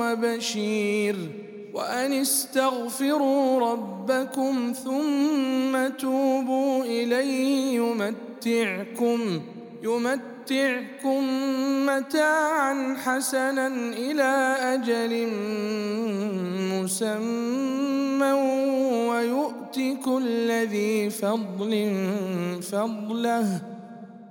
وبشير وأن استغفروا ربكم ثم توبوا إليه يمتعكم يمتعكم متاعا حسنا إلى أجل مسمى ويؤت كل ذي فضل فضله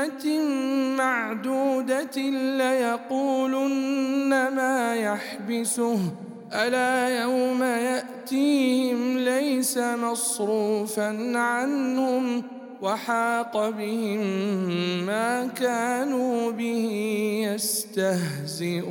أمة معدودة ليقولن ما يحبسه. ألا يوم يأتيهم ليس مصروفا عنهم وحاق بهم ما كانوا به يستهزئون.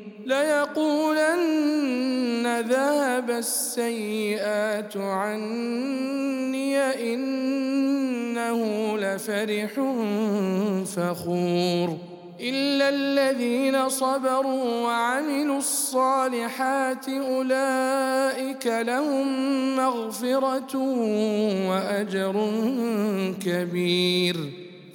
ليقولن ذهب السيئات عني إنه لفرح فخور إلا الذين صبروا وعملوا الصالحات أولئك لهم مغفرة وأجر كبير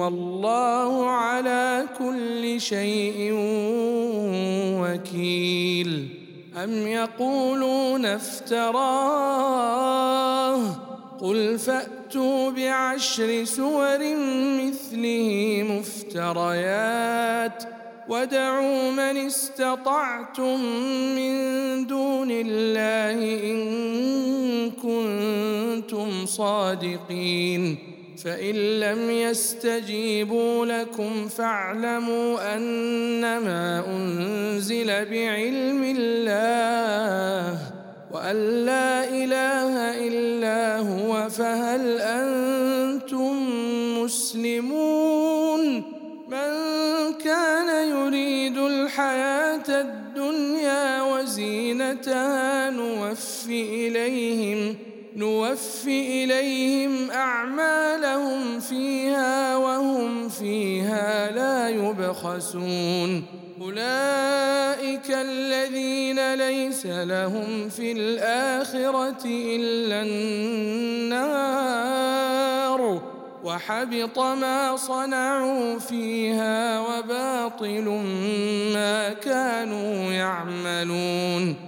والله على كل شيء وكيل. أم يقولون افتراه؟ قل فأتوا بعشر سور مثله مفتريات. ودعوا من استطعتم من دون الله إن كنتم صادقين. فإن لم يستجيبوا لكم فاعلموا أنما أنزل بعلم الله أن لا إله إلا هو فهل أنتم مسلمون من كان يريد الحياة الدنيا وزينتها نوفي إليهم نوفي إليهم أعمالهم فيها وهم فيها لا يبخسون. أولئك الذين ليس لهم في الآخرة إلا النار. وحبط ما صنعوا فيها وباطل ما كانوا يعملون.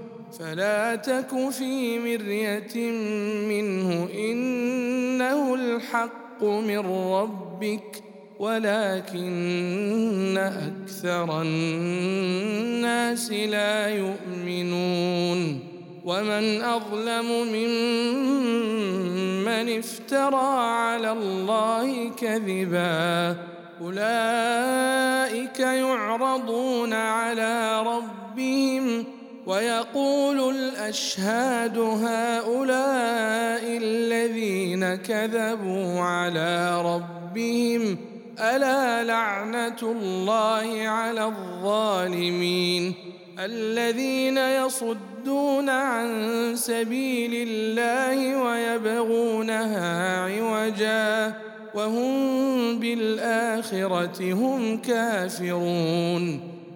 فلا تك في مرية منه إنه الحق من ربك ولكن أكثر الناس لا يؤمنون. ومن أظلم ممن افترى على الله كذبا أولئك يعرضون على ربهم ويقول الأشهاد هؤلاء الذين كذبوا على ربهم ألا لعنة الله على الظالمين؟ الذين يصدون عن سبيل الله ويبغونها عوجا وهم بالآخرة هم كافرون.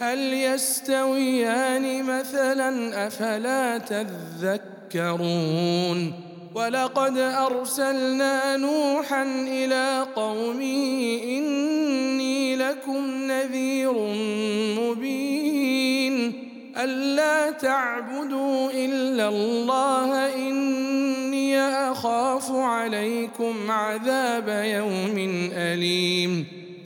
هل يستويان مثلا أفلا تذكرون؟ ولقد أرسلنا نوحا إلى قومه إني لكم نذير مبين. ألا تعبدوا إلا الله إني أخاف عليكم عذاب يوم أليم.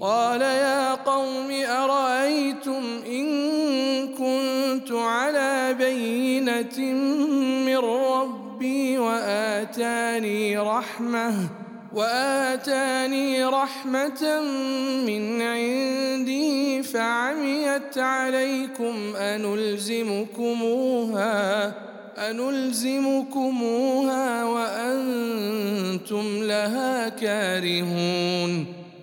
قال يا قوم أرأيتم إن كنت على بينة من ربي وآتاني رحمة وآتاني رحمة من عنده فعميت عليكم أنلزمكموها أنلزمكموها وأنتم لها كارهون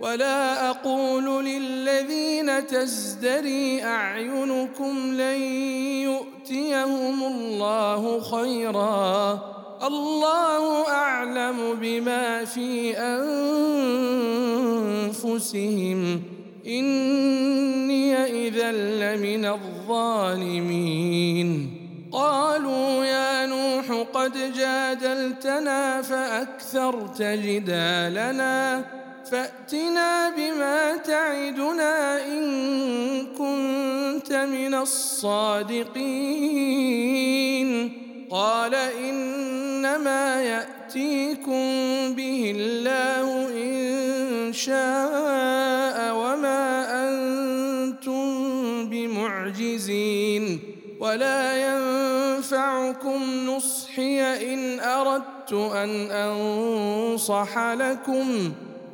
ولا أقول للذين تزدري أعينكم لن يؤتيهم الله خيرا. الله أعلم بما في أنفسهم. إني إذا لمن الظالمين. قالوا يا نوح قد جادلتنا فأكثرت جدالنا. فأتنا بما تعدنا إن كنت من الصادقين. قال إنما يأتيكم به الله إن شاء وما أنتم بمعجزين. ولا ينفعكم نصحي إن أردت أن أنصح لكم.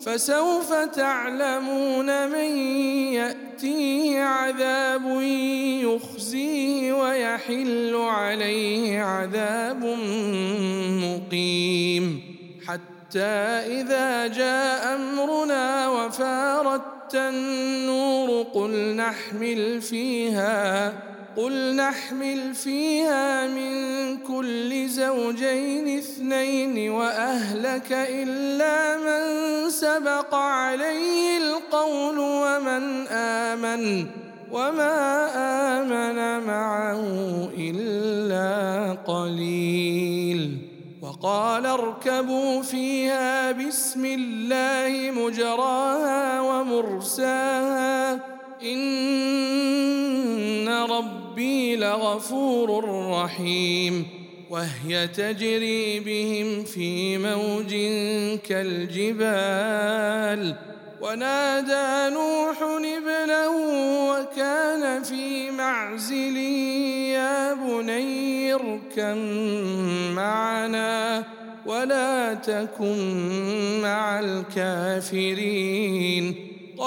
فسوف تعلمون من يأتيه عذاب يخزيه ويحل عليه عذاب مقيم. حتى إذا جاء أمرنا وفارت النور قل نحمل فيها قل نحمل فيها من كل زوجين اثنين وأهلك إلا من سبق عليه القول ومن آمن وما آمن معه إلا قليل وقال اركبوا فيها بسم الله مجراها ومرساها إن ربي لغفور رحيم وهي تجري بهم في موج كالجبال ونادى نوح ابنه وكان في معزل يا بني اركب معنا ولا تكن مع الكافرين.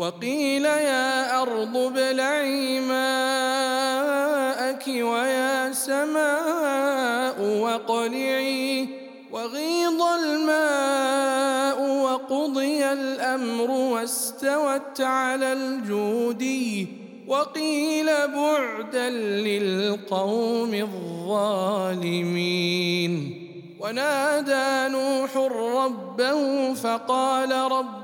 وقيل يا أرض ابلعي ماءك ويا سماء وقلعي وغيض الماء وقضي الأمر واستوت على الجودي وقيل بعدا للقوم الظالمين. ونادى نوح ربه فقال رب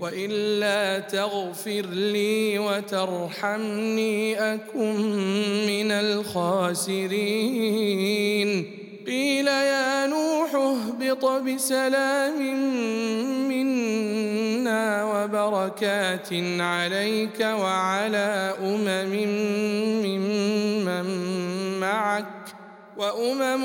والا تغفر لي وترحمني أكن من الخاسرين. قيل يا نوح اهبط بسلام منا وبركات عليك وعلى أمم ممن معك وأمم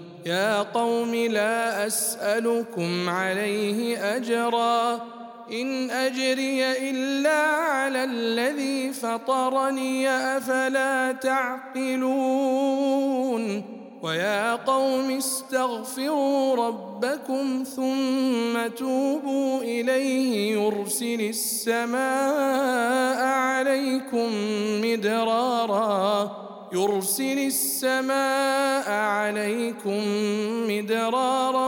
يا قوم لا أسألكم عليه أجرا إن أجري إلا على الذي فطرني أفلا تعقلون ويا قوم استغفروا ربكم ثم توبوا إليه يرسل السماء عليكم مدرارا يرسل السماء عليكم مدرارا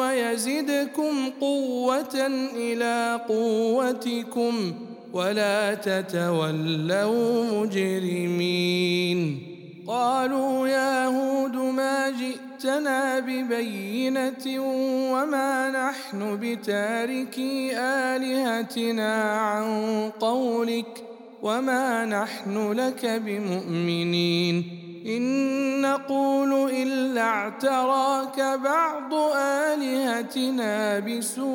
ويزدكم قوة إلى قوتكم ولا تتولوا مجرمين. قالوا يا هود ما جئتنا ببينة وما نحن بتاركي آلهتنا عن قولك وما نحن لك بمؤمنين ان نقول الا اعتراك بعض الهتنا بسوء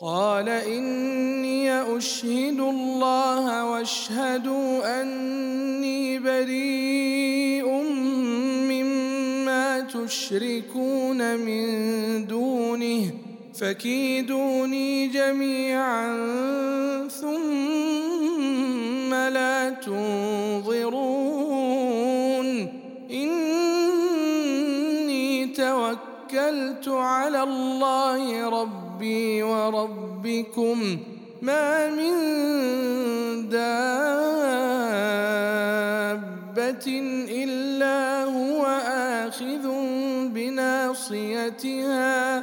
قال اني اشهد الله واشهدوا اني بريء مما تشركون من دونه فكيدوني جميعا ثم لا تنظرون. إني توكلت على الله ربي وربكم. ما من دابة إلا هو آخذ بناصيتها.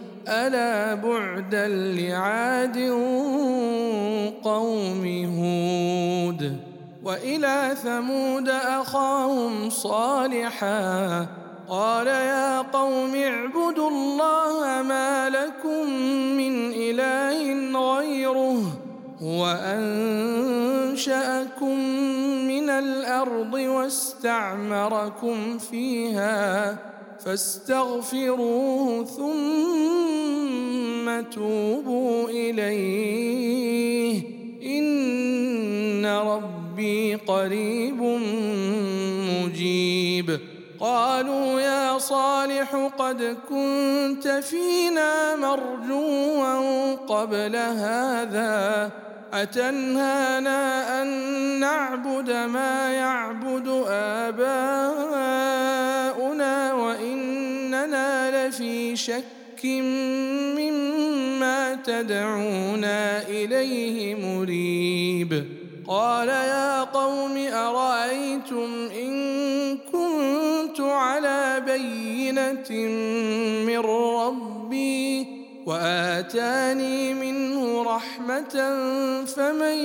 ألا بعدا لعاد قوم هود وإلى ثمود أخاهم صالحا قال يا قوم اعبدوا الله ما لكم من إله غيره هو أنشأكم من الأرض واستعمركم فيها فاستغفروه ثم توبوا إليه. إن ربي قريب مجيب. قالوا يا صالح قد كنت فينا مرجوا قبل هذا. أتنهانا أن نعبد ما يعبد آباؤنا؟ وإننا لفي شك مما تدعونا إليه مريب. قال يا قوم أرأيتم إن كنت على بينة من ربي وآتاني منه رحمة فمن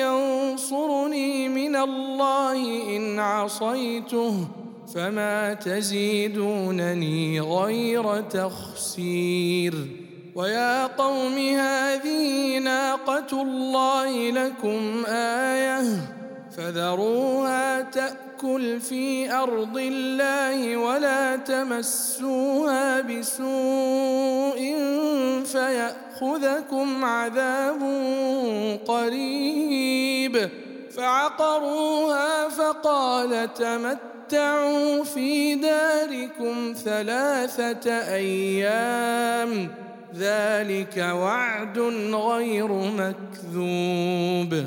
ينصرني من الله إن عصيته فما تزيدونني غير تخسير. ويا قوم هذه ناقة الله لكم آية فذروها تأكل في أرض الله ولا تمسوها بسوء فيأخذكم عذاب قريب. فعقروها فقال تمتعوا في داركم ثلاثة أيام ذلك وعد غير مكذوب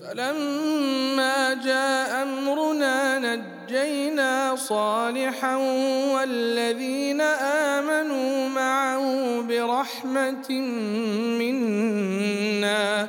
فلما جاء امرنا نجينا صالحا والذين امنوا معه برحمه منا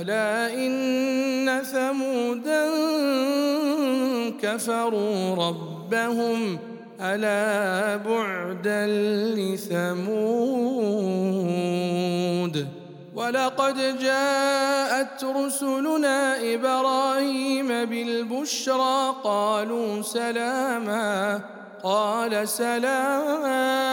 ألا إن ثمودا كفروا ربهم ألا بعدا لثمود ولقد جاءت رسلنا إبراهيم بالبشرى قالوا سلاما قال سلام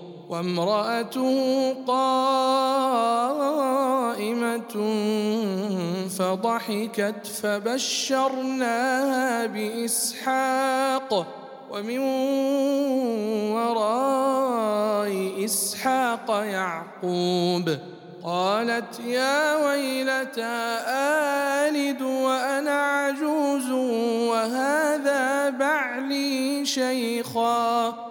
وامرأته قائمة فضحكت فبشرناها بإسحاق ومن وراء إسحاق يعقوب قالت يا ويلتى آلد وأنا عجوز وهذا بعلي شيخا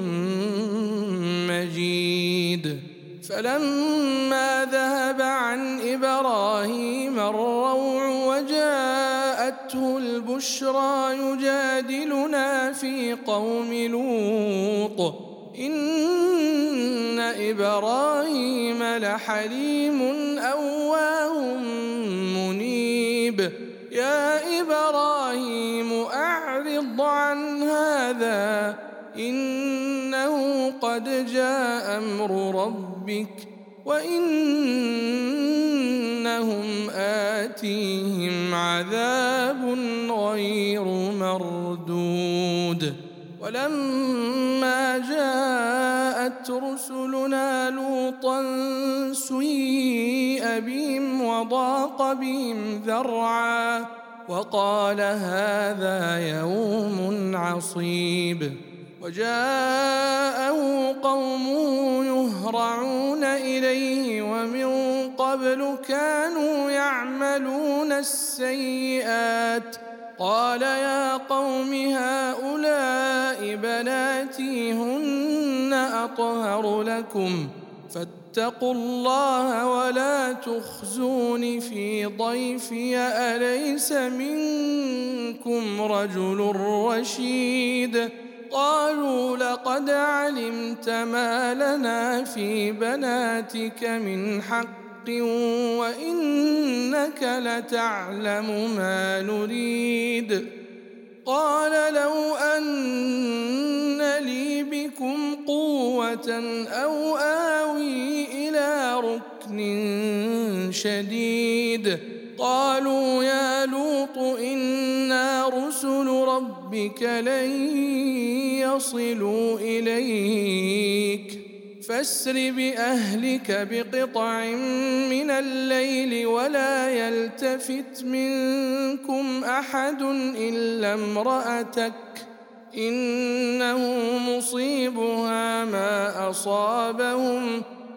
فلما ذهب عن إبراهيم الروع وجاءته البشرى يجادلنا في قوم لوط. إن إبراهيم لحليم أواه منيب. يا إبراهيم أعرض عن هذا. إنه قد جاء أمر ربك وإنهم آتيهم عذاب غير مردود. ولما جاءت رسلنا لوطا سيء بهم وضاق بهم ذرعا وقال هذا يوم عصيب. وجاءه قومه يهرعون إليه ومن قبل كانوا يعملون السيئات. قال يا قوم هؤلاء بناتي هن أطهر لكم. فاتقوا الله ولا تخزون في ضيفي أليس منكم رجل رشيد؟ قالوا لقد علمت ما لنا في بناتك من حق وإنك لتعلم ما نريد. قال لو أن لي بكم قوة أو آوي إلى ركن شديد. قالوا يا لوط إنا رسل ربك لن يصلوا إليك. فاسر بأهلك بقطع من الليل ولا يلتفت منكم أحد إلا امرأتك. إنه مصيبها ما أصابهم.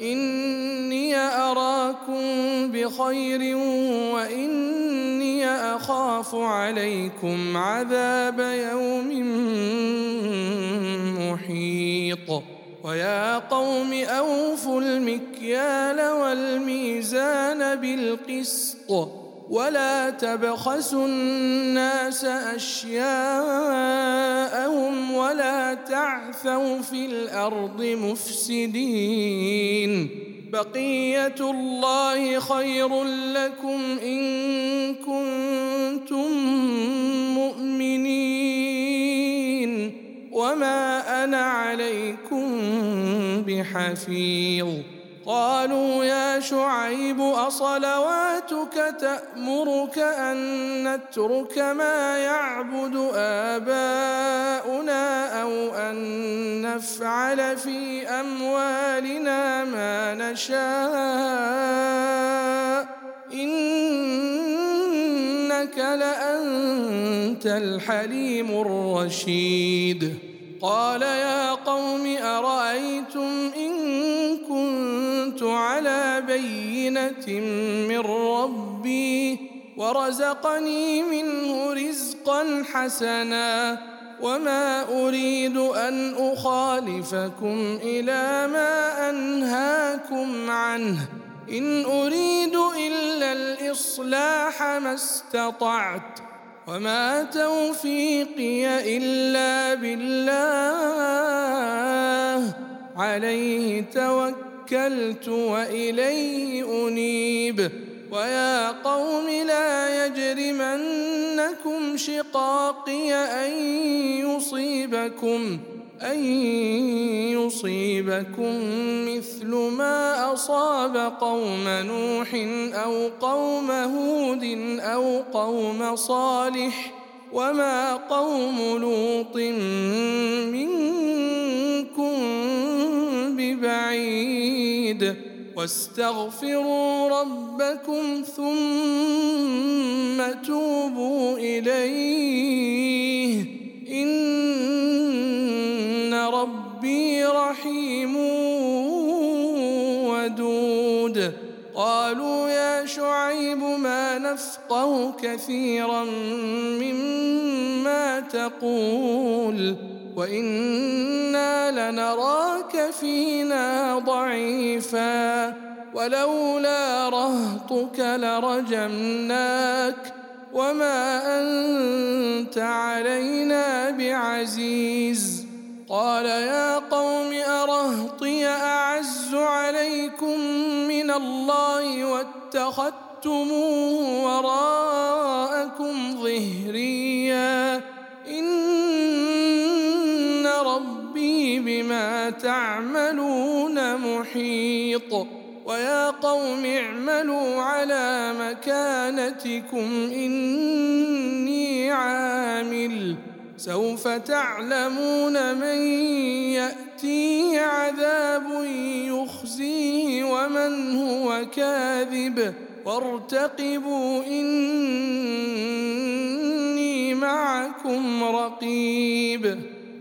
إني أراكم بخير وإني أخاف عليكم عذاب يوم محيط. ويا قوم أوفوا المكيال والميزان بالقسط. ولا تبخسوا الناس اشياءهم ولا تعثوا في الأرض مفسدين بقيه الله خير لكم ان كنتم مؤمنين وما أنا عليكم بحفيظ قالوا يا شعيب أصلواتك تأمرك أن نترك ما يعبد آباؤنا أو أن نفعل في أموالنا ما نشاء؟ إنك لأنت الحليم الرشيد. قال يا قوم أرأيتم إن على بينة من ربي ورزقني منه رزقا حسنا وما أريد أن أخالفكم إلى ما أنهاكم عنه. إن أريد إلا الإصلاح ما استطعت وما توفيقي إلا بالله. عليه توكلت وإليه أنيب. ويا قوم لا يجرمنكم شقاقي أن يصيبكم أن يصيبكم مثل ما أصاب قوم نوح أو قوم هود أو قوم صالح. وما قوم لوط منكم ببعيد واستغفروا ربكم ثم توبوا إليه. إن ربي رحيم ودود. قالوا يا شعيب ما نفقه كثيرا مما تقول. وأنا لنراك فينا ضعيفا ولولا رهطك لرجمناك وما انت علينا بعزيز قال يا قوم ارهطي اعز عليكم من الله واتخذتموه وراءكم ظهريا بما تعملون محيط. ويا قوم اعملوا على مكانتكم إني عامل. سوف تعلمون من ياتيه عذاب يخزيه ومن هو كاذب. وارتقبوا إني معكم رقيب.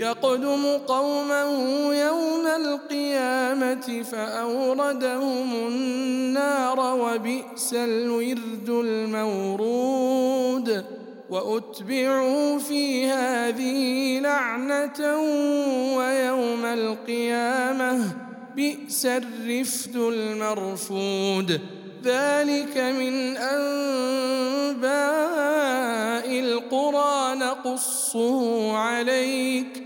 يقدم قومه يوم القيامة فأوردهم النار وبئس الورد المورود وأتبعوا في هذه لعنة ويوم القيامة بئس الرفد المرفود. ذلك من أنباء القرى نقصه عليك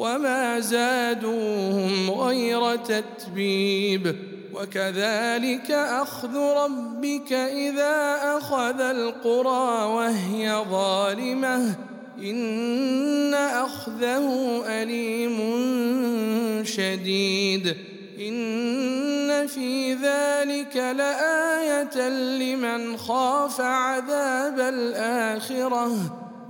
وما زادوهم غير تتبيب. وكذلك أخذ ربك إذا أخذ القرى وهي ظالمة. إن أخذه أليم شديد. إن في ذلك لآية لمن خاف عذاب الآخرة.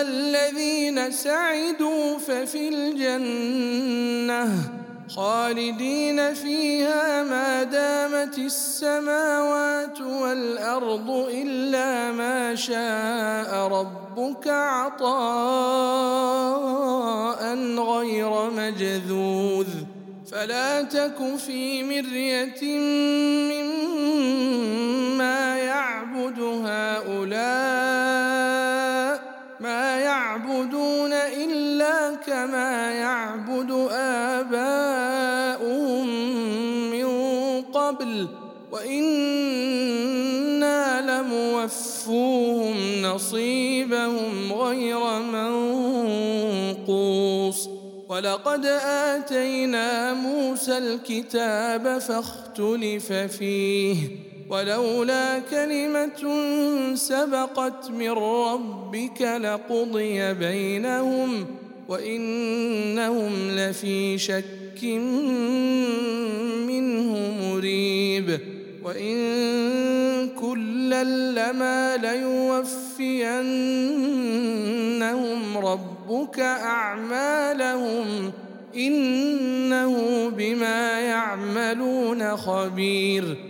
الذين سعدوا ففي الجنة خالدين فيها ما دامت السماوات والأرض إلا ما شاء ربك عطاء غير مجذوذ. فلا تك في مرية مما يعبد هؤلاء كما يعبد آباؤهم من قبل وإنا لموفوهم نصيبهم غير منقوص. ولقد آتينا موسى الكتاب فاختلف فيه ولولا كلمة سبقت من ربك لقضي بينهم وإنهم لفي شك منه مريب. وإن كلا لما ليوفينهم ربك أعمالهم إنه بما يعملون خبير.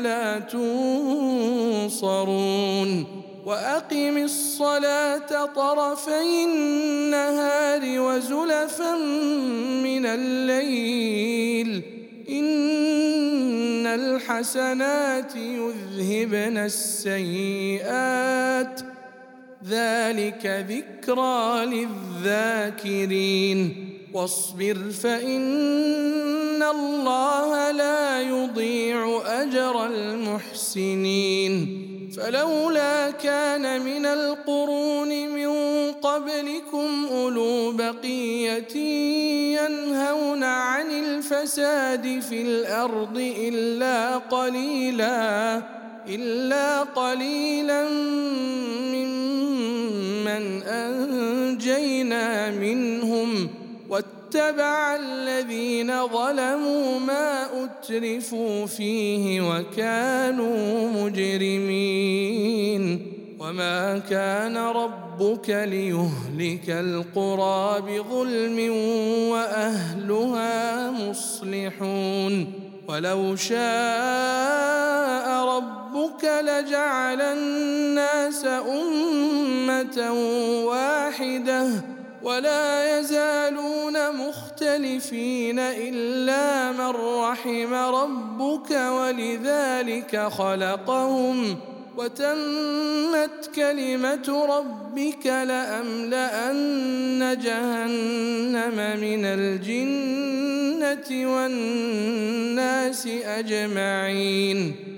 لا تنصرون وأقم الصلاة طرفي النهار وزلفا من الليل إن الحسنات يذهبن السيئات ذلك ذكرى للذاكرين واصبر فإن الله المحسنين. فلولا كان من القرون من قبلكم أولو بقية ينهون عن الفساد في الأرض إلا قليلا إلا قليلا ممن أنجينا منهم. واتبع الذين ظلموا ما أترفوا فيه وكانوا مجرمين وما كان ربك ليهلك القرى بظلم وأهلها مصلحون ولو شاء ربك لجعل الناس أمة واحدة ولا يزالون مختلفين إلا من رحم ربك ولذلك خلقهم وتمت كلمة ربك لأملأن جهنم من الجنة والناس أجمعين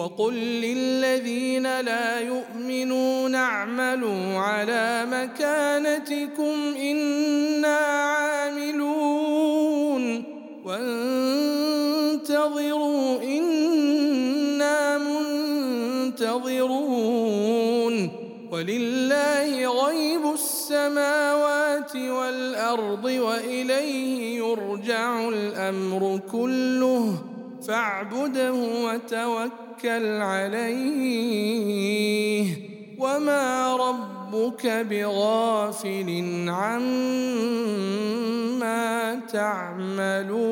وقل للذين لا يؤمنون اعملوا على مكانتكم أنا عاملون وانتظروا أنا منتظرون ولله غيب السماوات والارض واليه يرجع الامر كله فاعبده وتوكل عليه. وما رب ربك بغافل عما تعملون.